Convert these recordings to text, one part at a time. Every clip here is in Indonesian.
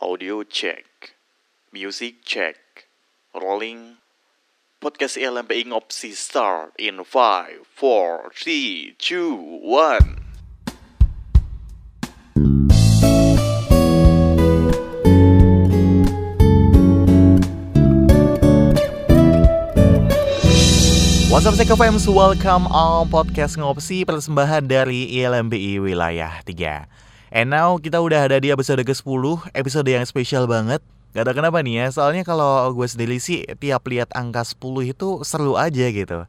Audio check. Music check. Rolling. Podcast LMPI Ngopsi start in 5, 4, 3, 2, 1. What's up Seko welcome on podcast ngopsi persembahan dari ILMBI Wilayah 3 And now kita udah ada di episode ke-10, episode yang spesial banget Gak tau kenapa nih ya, soalnya kalau gue sendiri sih tiap lihat angka 10 itu seru aja gitu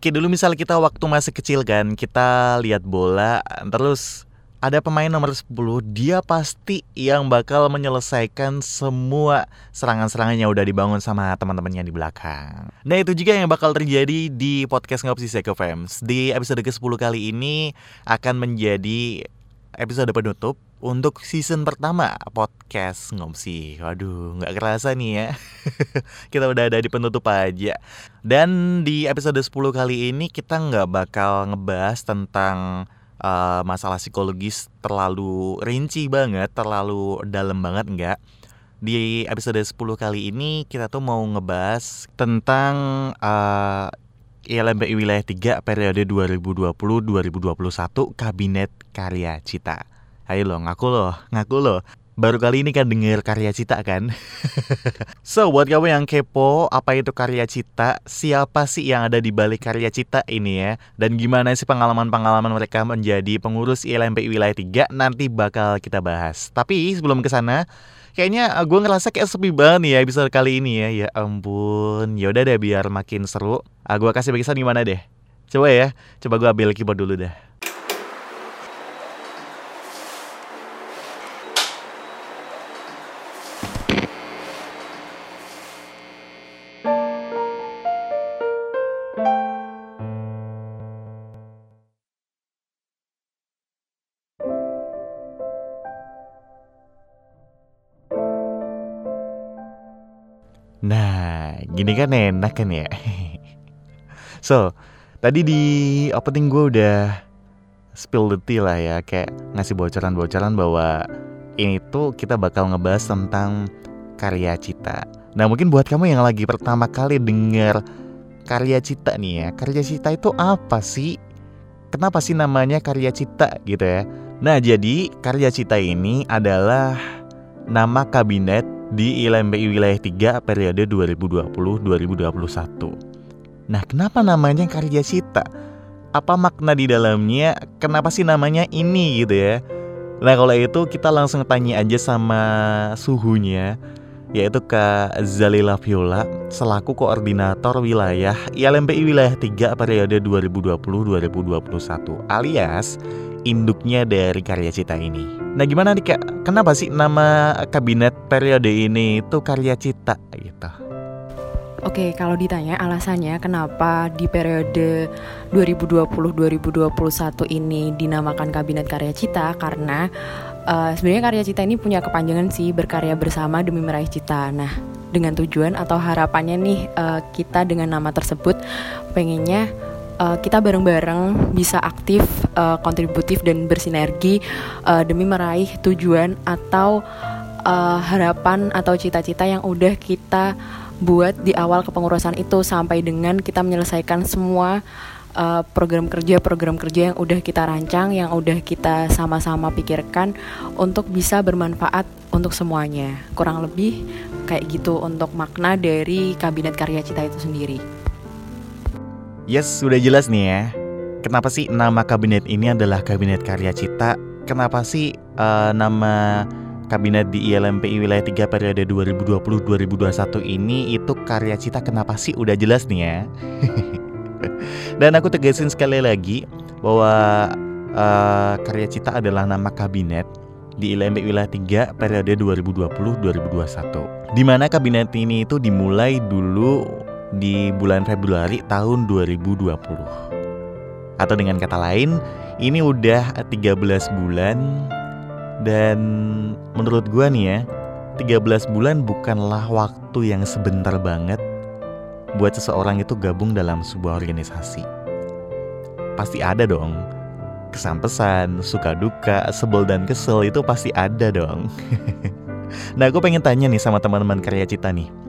Kayak dulu misal kita waktu masih kecil kan, kita lihat bola, terus ada pemain nomor 10, dia pasti yang bakal menyelesaikan semua serangan-serangan yang udah dibangun sama teman-temannya di belakang. Nah itu juga yang bakal terjadi di podcast Ngopsi Seko. Di episode ke-10 kali ini akan menjadi episode penutup untuk season pertama podcast Ngopsi. Waduh, nggak kerasa nih ya. kita udah ada di penutup aja. Dan di episode 10 kali ini kita nggak bakal ngebahas tentang uh, masalah psikologis terlalu rinci banget, terlalu dalam banget enggak. Di episode 10 kali ini kita tuh mau ngebahas tentang uh, ILMPI Wilayah 3 periode 2020-2021 Kabinet Karya Cita. Ayo lo, ngaku lo, ngaku lo. Baru kali ini kan denger karya cita kan? So buat kamu yang kepo Apa itu karya cita? Siapa sih yang ada di balik karya cita ini ya? Dan gimana sih pengalaman-pengalaman mereka menjadi pengurus ILMPI Wilayah 3 Nanti bakal kita bahas. Tapi sebelum ke sana Kayaknya gue ngerasa kayak sepi banget nih ya episode kali ini ya. Ya ampun Yaudah deh biar makin seru. Ah, Gue kasih bagisan gimana deh? Coba ya Coba gue ambil keyboard dulu deh gini kan enak kan ya. so, tadi di opening gue udah spill the tea lah ya, kayak ngasih bocoran-bocoran bahwa ini tuh kita bakal ngebahas tentang karya cita. Nah, mungkin buat kamu yang lagi pertama kali denger karya cita nih ya, karya cita itu apa sih? Kenapa sih namanya karya cita gitu ya? Nah, jadi karya cita ini adalah nama kabinet di ILMPI Wilayah 3 periode 2020-2021. Nah, kenapa namanya karya cita? Apa makna di dalamnya? Kenapa sih namanya ini gitu ya? Nah, kalau itu kita langsung tanya aja sama suhunya yaitu Kak Zalila Viola selaku koordinator wilayah ILMPI Wilayah 3 periode 2020-2021 alias induknya dari karya cita ini. Nah gimana nih kak, kenapa sih nama kabinet periode ini itu karya cita gitu? Oke, kalau ditanya alasannya kenapa di periode 2020-2021 ini dinamakan Kabinet Karya Cita karena uh, sebenarnya Karya Cita ini punya kepanjangan sih berkarya bersama demi meraih cita. Nah, dengan tujuan atau harapannya nih uh, kita dengan nama tersebut pengennya uh, kita bareng-bareng bisa aktif, uh, kontributif dan bersinergi uh, demi meraih tujuan atau uh, harapan atau cita-cita yang udah kita buat di awal kepengurusan itu sampai dengan kita menyelesaikan semua program kerja program kerja yang udah kita rancang yang udah kita sama-sama pikirkan untuk bisa bermanfaat untuk semuanya kurang lebih kayak gitu untuk makna dari kabinet karya cita itu sendiri. Yes, sudah jelas nih ya. Kenapa sih nama kabinet ini adalah Kabinet Karya Cita? Kenapa sih uh, nama kabinet di ILMPI Wilayah 3 periode 2020-2021 ini itu Karya Cita kenapa sih? Udah jelas nih ya. Dan aku tegasin sekali lagi bahwa uh, Karya Cita adalah nama kabinet di ILMPI Wilayah 3 periode 2020-2021. Di mana kabinet ini itu dimulai dulu di bulan Februari tahun 2020. Atau dengan kata lain, ini udah 13 bulan dan menurut gua nih ya, 13 bulan bukanlah waktu yang sebentar banget buat seseorang itu gabung dalam sebuah organisasi. Pasti ada dong kesan pesan, suka duka, sebel dan kesel itu pasti ada dong. nah, aku pengen tanya nih sama teman-teman karya cita nih.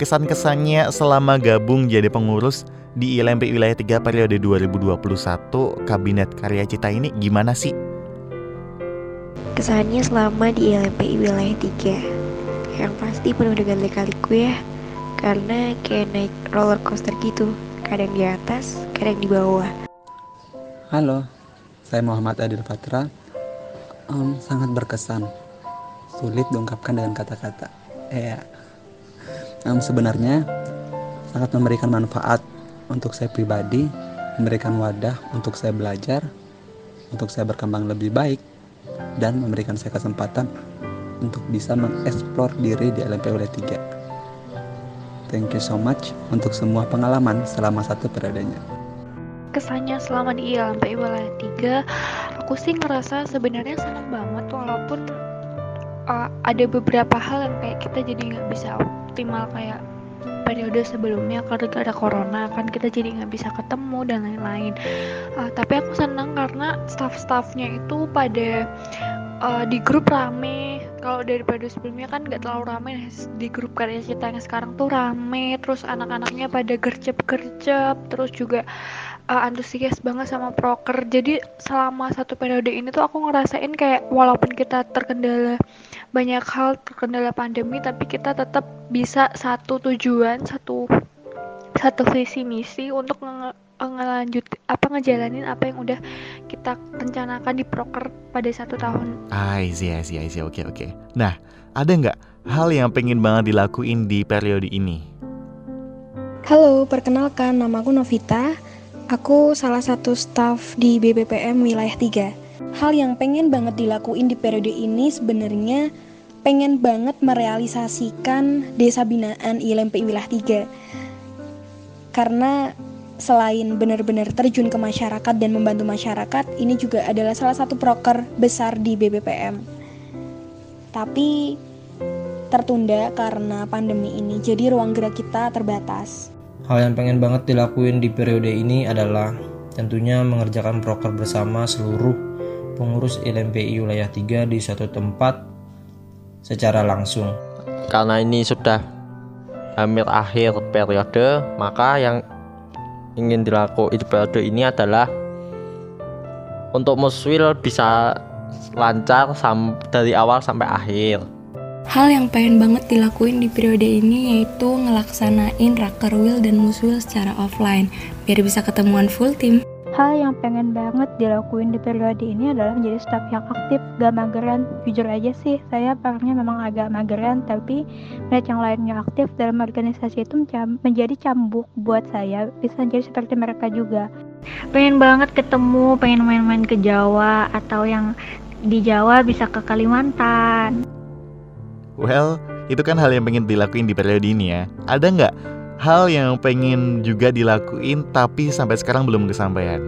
Kesan-kesannya selama gabung jadi pengurus di ILMP Wilayah 3 periode 2021 Kabinet Karya Cita ini gimana sih? Kesannya selama di ILMP Wilayah 3 Yang pasti penuh dengan lika-liku ya Karena kayak naik roller coaster gitu. Kadang di atas, kadang di bawah. Halo, saya Muhammad Adil Fatra. Um, Sangat berkesan. Sulit diungkapkan dengan kata-kata. Ya um, Sebenarnya sangat memberikan manfaat untuk saya pribadi Memberikan wadah untuk saya belajar Untuk saya berkembang lebih baik dan memberikan saya kesempatan untuk bisa mengeksplor diri di LMP Wilayah 3. Thank you so much untuk semua pengalaman selama satu periodenya. Kesannya selama di LMP Wilayah 3, aku sih ngerasa sebenarnya senang banget walaupun uh, ada beberapa hal yang kayak kita jadi nggak bisa optimal kayak periode sebelumnya karena ada corona kan kita jadi nggak bisa ketemu dan lain-lain. Uh, tapi aku senang karena staff-staffnya itu pada uh, di grup rame. Kalau dari periode sebelumnya kan nggak terlalu rame di grup karya cita yang sekarang tuh rame. Terus anak-anaknya pada gercep-gercep terus juga uh, antusias banget sama proker jadi selama satu periode ini tuh aku ngerasain kayak walaupun kita terkendala banyak hal terkendala pandemi tapi kita tetap bisa satu tujuan satu satu visi misi untuk nge ngelanjut apa ngejalanin apa yang udah kita rencanakan di proker pada satu tahun. Ah, iya, iya, iya, oke, oke. Nah, ada nggak hal yang pengen banget dilakuin di periode ini? Halo, perkenalkan nama aku Novita. Aku salah satu staff di BBPM wilayah 3. Hal yang pengen banget dilakuin di periode ini sebenarnya pengen banget merealisasikan desa binaan ILMP wilayah 3 karena selain benar-benar terjun ke masyarakat dan membantu masyarakat ini juga adalah salah satu proker besar di BBPM tapi tertunda karena pandemi ini jadi ruang gerak kita terbatas hal yang pengen banget dilakuin di periode ini adalah tentunya mengerjakan proker bersama seluruh pengurus LMPI wilayah 3 di satu tempat secara langsung. Karena ini sudah hampir akhir periode, maka yang ingin dilakukan di periode ini adalah untuk muswil bisa lancar dari awal sampai akhir. Hal yang pengen banget dilakuin di periode ini yaitu ngelaksanain rakerwil dan muswil secara offline biar bisa ketemuan full team. Hal yang pengen banget dilakuin di periode ini adalah menjadi staff yang aktif, gak mageran. Jujur aja sih, saya orangnya memang agak mageran, tapi melihat yang lainnya aktif dalam organisasi itu menjadi cambuk buat saya, bisa jadi seperti mereka juga. Pengen banget ketemu, pengen main-main ke Jawa, atau yang di Jawa bisa ke Kalimantan. Well, itu kan hal yang pengen dilakuin di periode ini ya. Ada nggak hal yang pengen juga dilakuin tapi sampai sekarang belum kesampaian?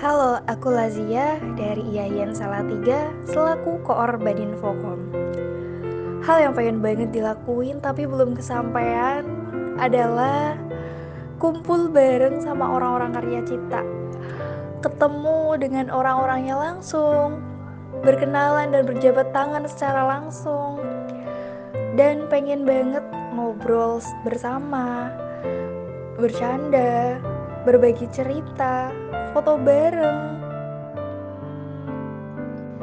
Halo, aku Lazia dari IAIN Salatiga selaku koor Badin Fokom. Hal yang pengen banget dilakuin tapi belum kesampaian adalah kumpul bareng sama orang-orang karya cita. Ketemu dengan orang-orangnya langsung, berkenalan dan berjabat tangan secara langsung. Dan pengen banget ngobrol bersama, bercanda, berbagi cerita, foto bareng.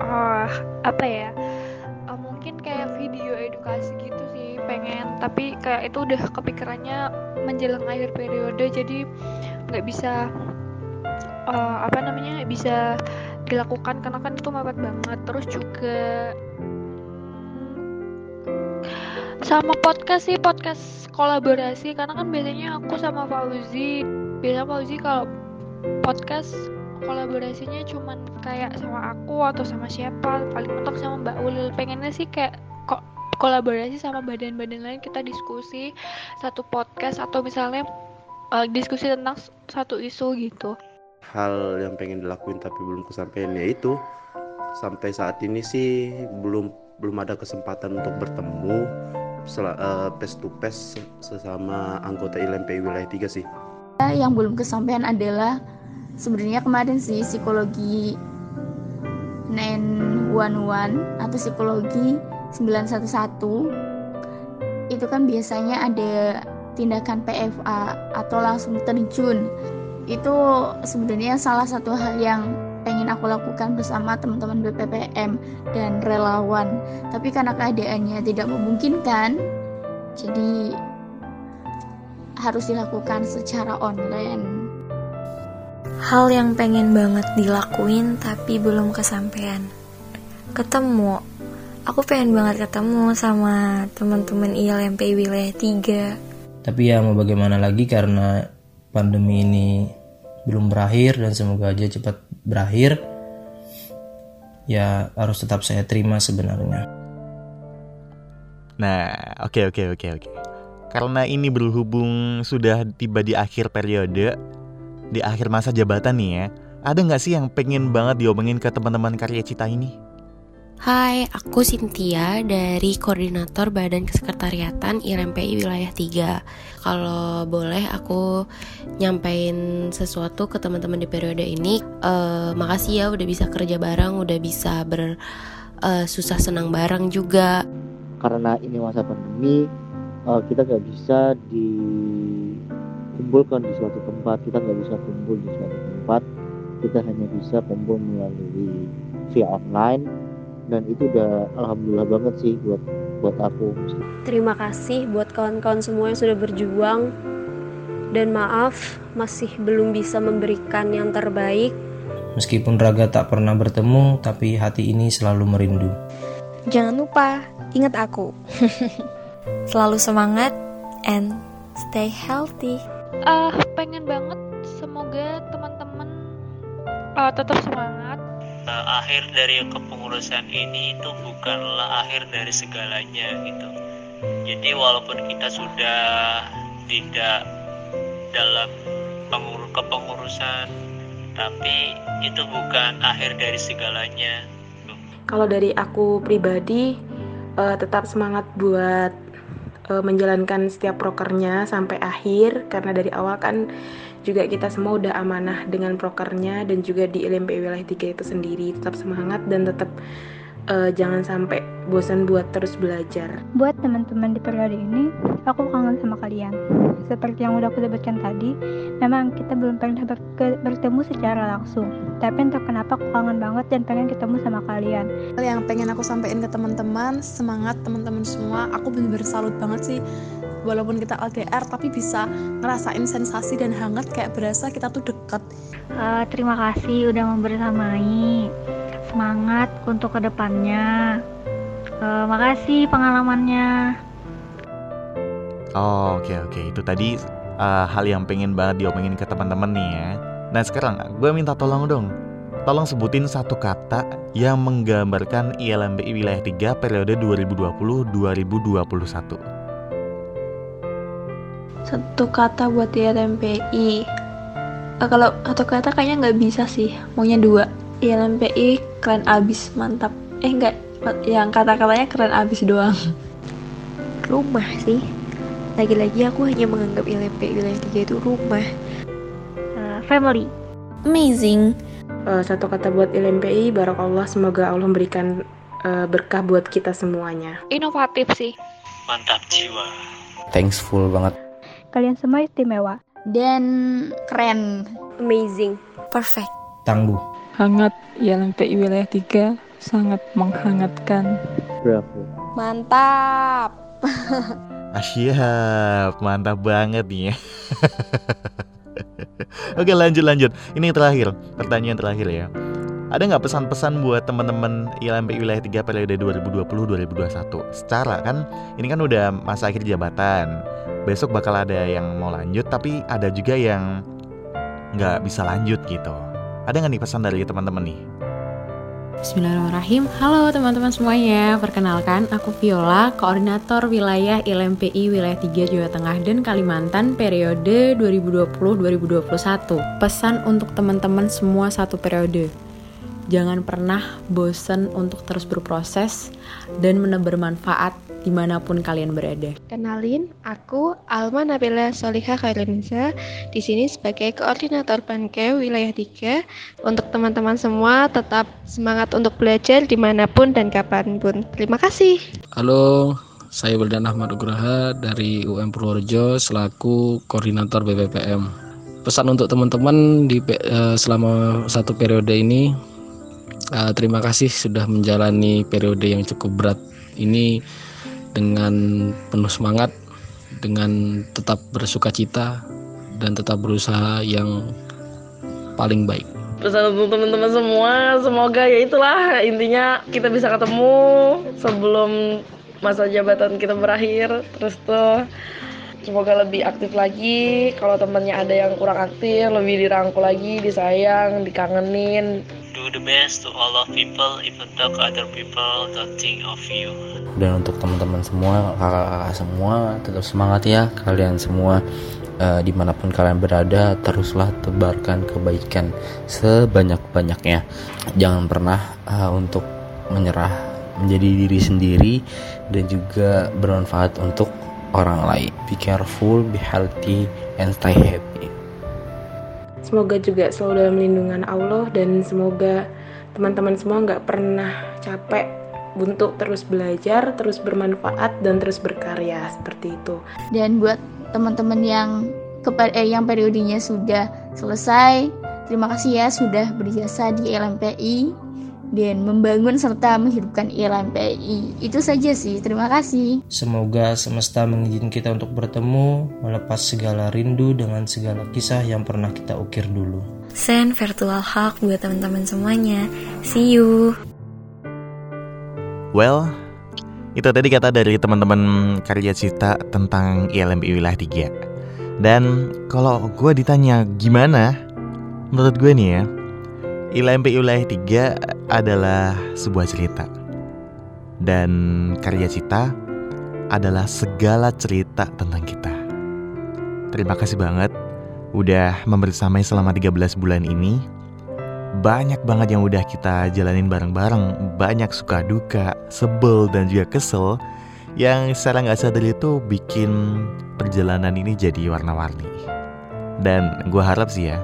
Oh, apa ya? Uh, mungkin kayak video edukasi gitu sih, pengen. Tapi kayak itu udah kepikirannya menjelang akhir periode, jadi nggak bisa uh, apa namanya bisa dilakukan karena kan itu mepet banget. Terus juga sama podcast sih podcast kolaborasi. Karena kan biasanya aku sama Fauzi biasa Fauzi kalau podcast kolaborasinya cuman kayak sama aku atau sama siapa paling mentok sama Mbak Ulil. Pengennya sih kayak kok kolaborasi sama badan-badan lain kita diskusi satu podcast atau misalnya uh, diskusi tentang satu isu gitu. Hal yang pengen dilakuin tapi belum kesampaian yaitu sampai saat ini sih belum belum ada kesempatan untuk bertemu uh, face to face sesama anggota ILMP wilayah 3 sih. Yang belum kesampaian adalah sebenarnya kemarin sih psikologi 911 atau psikologi 911 itu kan biasanya ada tindakan PFA atau langsung terjun itu sebenarnya salah satu hal yang pengen aku lakukan bersama teman-teman BPPM dan relawan tapi karena keadaannya tidak memungkinkan jadi harus dilakukan secara online Hal yang pengen banget dilakuin tapi belum kesampaian. Ketemu. Aku pengen banget ketemu sama teman-teman ILMP wilayah 3. Tapi ya mau bagaimana lagi karena pandemi ini belum berakhir dan semoga aja cepat berakhir. Ya harus tetap saya terima sebenarnya. Nah, oke oke oke oke. Karena ini berhubung sudah tiba di akhir periode, di akhir masa jabatan nih ya, ada nggak sih yang pengen banget diomongin ke teman-teman karya cita ini? Hai, aku Cynthia dari Koordinator Badan Kesekretariatan IRMPI Wilayah 3 Kalau boleh aku nyampein sesuatu ke teman-teman di periode ini uh, Makasih ya udah bisa kerja bareng, udah bisa bersusah uh, senang bareng juga. Karena ini masa pandemi, uh, kita gak bisa dikumpulkan di suatu tempat. Kita gak bisa kumpul di suatu tempat. Kita hanya bisa kumpul melalui via online dan itu udah alhamdulillah banget sih buat buat aku. Terima kasih buat kawan-kawan semua yang sudah berjuang dan maaf masih belum bisa memberikan yang terbaik. Meskipun raga tak pernah bertemu, tapi hati ini selalu merindu. Jangan lupa ingat aku. selalu semangat and stay healthy. Ah, uh, pengen banget semoga teman-teman uh, tetap semangat uh, akhir dari kepengurusan ini itu bukanlah akhir dari segalanya gitu. Jadi walaupun kita sudah tidak dalam pengur kepengurusan, tapi itu bukan akhir dari segalanya. Kalau dari aku pribadi, uh, tetap semangat buat uh, menjalankan setiap prokernya sampai akhir karena dari awal kan juga kita semua udah amanah dengan prokernya dan juga di LMP wilayah 3 itu sendiri tetap semangat dan tetap uh, jangan sampai bosan buat terus belajar. Buat teman-teman di periode ini, aku kangen sama kalian. Seperti yang udah aku sebutkan tadi, memang kita belum pernah bertemu secara langsung. Tapi entah kenapa aku kangen banget dan pengen ketemu sama kalian. Yang pengen aku sampaikan ke teman-teman, semangat teman-teman semua. Aku bener-bener salut banget sih walaupun kita LDR tapi bisa ngerasain sensasi dan hangat kayak berasa kita tuh deket. Uh, terima kasih udah membersamai. Semangat untuk ke depannya. Uh, makasih pengalamannya. Oh, oke okay, oke. Okay. Itu tadi uh, hal yang pengen banget diomongin ke teman-teman nih ya. Nah sekarang gue minta tolong dong. Tolong sebutin satu kata yang menggambarkan ILMBI Wilayah 3 periode 2020-2021 satu kata buat ILMPI uh, kalau satu kata kayaknya nggak bisa sih maunya dua. ILMPI keren abis mantap. Eh enggak yang kata-katanya keren abis doang. Rumah sih. Lagi-lagi aku hanya menganggap ILMPI wilayah tiga itu rumah. Uh, family. Amazing. Uh, satu kata buat ILMPI barakallah semoga Allah memberikan uh, berkah buat kita semuanya. Inovatif sih. Mantap jiwa. Thankful banget Kalian semua istimewa. Dan keren. Amazing. Perfect. Tangguh. Hangat ILMPI wilayah 3 sangat menghangatkan. Bravo. Mantap. Asyap, mantap banget nih ya. Oke lanjut lanjut. Ini terakhir, pertanyaan terakhir ya. Ada nggak pesan-pesan buat teman-teman ILMP wilayah 3 periode 2020-2021? Secara kan ini kan udah masa akhir jabatan besok bakal ada yang mau lanjut tapi ada juga yang nggak bisa lanjut gitu. Ada nggak nih pesan dari teman-teman nih? Bismillahirrahmanirrahim. Halo teman-teman semuanya Perkenalkan aku Viola Koordinator wilayah ILMPI Wilayah 3 Jawa Tengah dan Kalimantan Periode 2020-2021 Pesan untuk teman-teman semua satu periode jangan pernah bosen untuk terus berproses dan menebar manfaat di mana pun kalian berada. Kenalin, aku Alma Nabila Soliha Khairinza di sini sebagai koordinator Panke wilayah 3. Untuk teman-teman semua tetap semangat untuk belajar di mana pun dan kapan pun. Terima kasih. Halo, saya Wildan Ahmad Ugraha dari UM Purworejo selaku koordinator BPPM. Pesan untuk teman-teman di uh, selama satu periode ini, uh, terima kasih sudah menjalani periode yang cukup berat ini dengan penuh semangat, dengan tetap bersuka cita dan tetap berusaha yang paling baik. Pesan untuk teman-teman semua, semoga ya itulah intinya kita bisa ketemu sebelum masa jabatan kita berakhir. Terus tuh semoga lebih aktif lagi. Kalau temannya ada yang kurang aktif, lebih dirangkul lagi, disayang, dikangenin. Do the best to all of people, even though other people don't think of you. Dan untuk teman-teman semua kakak-kakak semua tetap semangat ya kalian semua. Uh, di mana pun kalian berada teruslah tebarkan kebaikan sebanyak-banyaknya. Jangan pernah uh, untuk menyerah menjadi diri sendiri dan juga bermanfaat untuk orang lain. Be careful be healthy and stay happy semoga juga selalu dalam lindungan Allah dan semoga teman-teman semua nggak pernah capek untuk terus belajar, terus bermanfaat dan terus berkarya seperti itu. Dan buat teman-teman yang eh, yang periodenya sudah selesai, terima kasih ya sudah berjasa di LMPI dan membangun serta menghidupkan LMPI. Itu saja sih, terima kasih. Semoga semesta mengizinkan kita untuk bertemu, melepas segala rindu dengan segala kisah yang pernah kita ukir dulu. Send virtual hug buat teman-teman semuanya. See you. Well, itu tadi kata dari teman-teman karya cita tentang ILMPI Wilayah 3. Dan kalau gue ditanya gimana, menurut gue nih ya, ILMPI Wilayah 3 adalah sebuah cerita. Dan karya cita adalah segala cerita tentang kita. Terima kasih banget udah membersamai selama 13 bulan ini banyak banget yang udah kita jalanin bareng-bareng Banyak suka duka, sebel dan juga kesel Yang secara nggak sadar itu bikin perjalanan ini jadi warna-warni Dan gue harap sih ya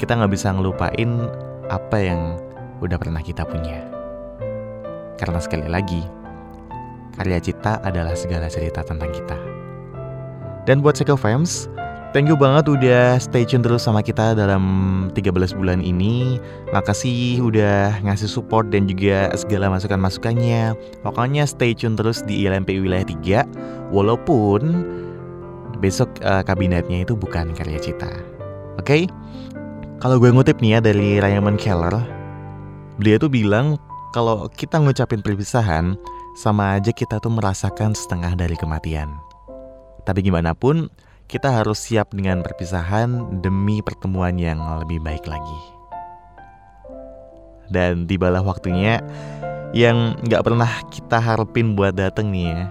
Kita nggak bisa ngelupain apa yang udah pernah kita punya Karena sekali lagi Karya cita adalah segala cerita tentang kita Dan buat Seko Fams, Thank you banget udah stay tune terus sama kita dalam 13 bulan ini Makasih udah ngasih support dan juga segala masukan-masukannya Pokoknya stay tune terus di ILMP Wilayah 3 Walaupun besok uh, kabinetnya itu bukan karya cita Oke? Okay? Kalau gue ngutip nih ya dari Raymond Keller Beliau tuh bilang kalau kita ngucapin perpisahan Sama aja kita tuh merasakan setengah dari kematian Tapi gimana pun kita harus siap dengan perpisahan demi pertemuan yang lebih baik lagi. Dan tibalah waktunya yang gak pernah kita harapin buat dateng nih ya.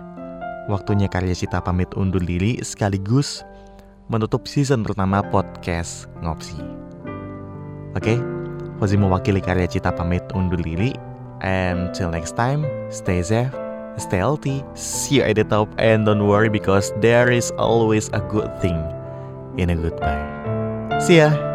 Waktunya karya Cita pamit undur diri sekaligus menutup season pertama podcast Ngopsi. Oke, okay? Fauzi mewakili karya Cita pamit undur diri. And till next time, stay safe stay healthy, see you at the top, and don't worry because there is always a good thing in a goodbye. See ya!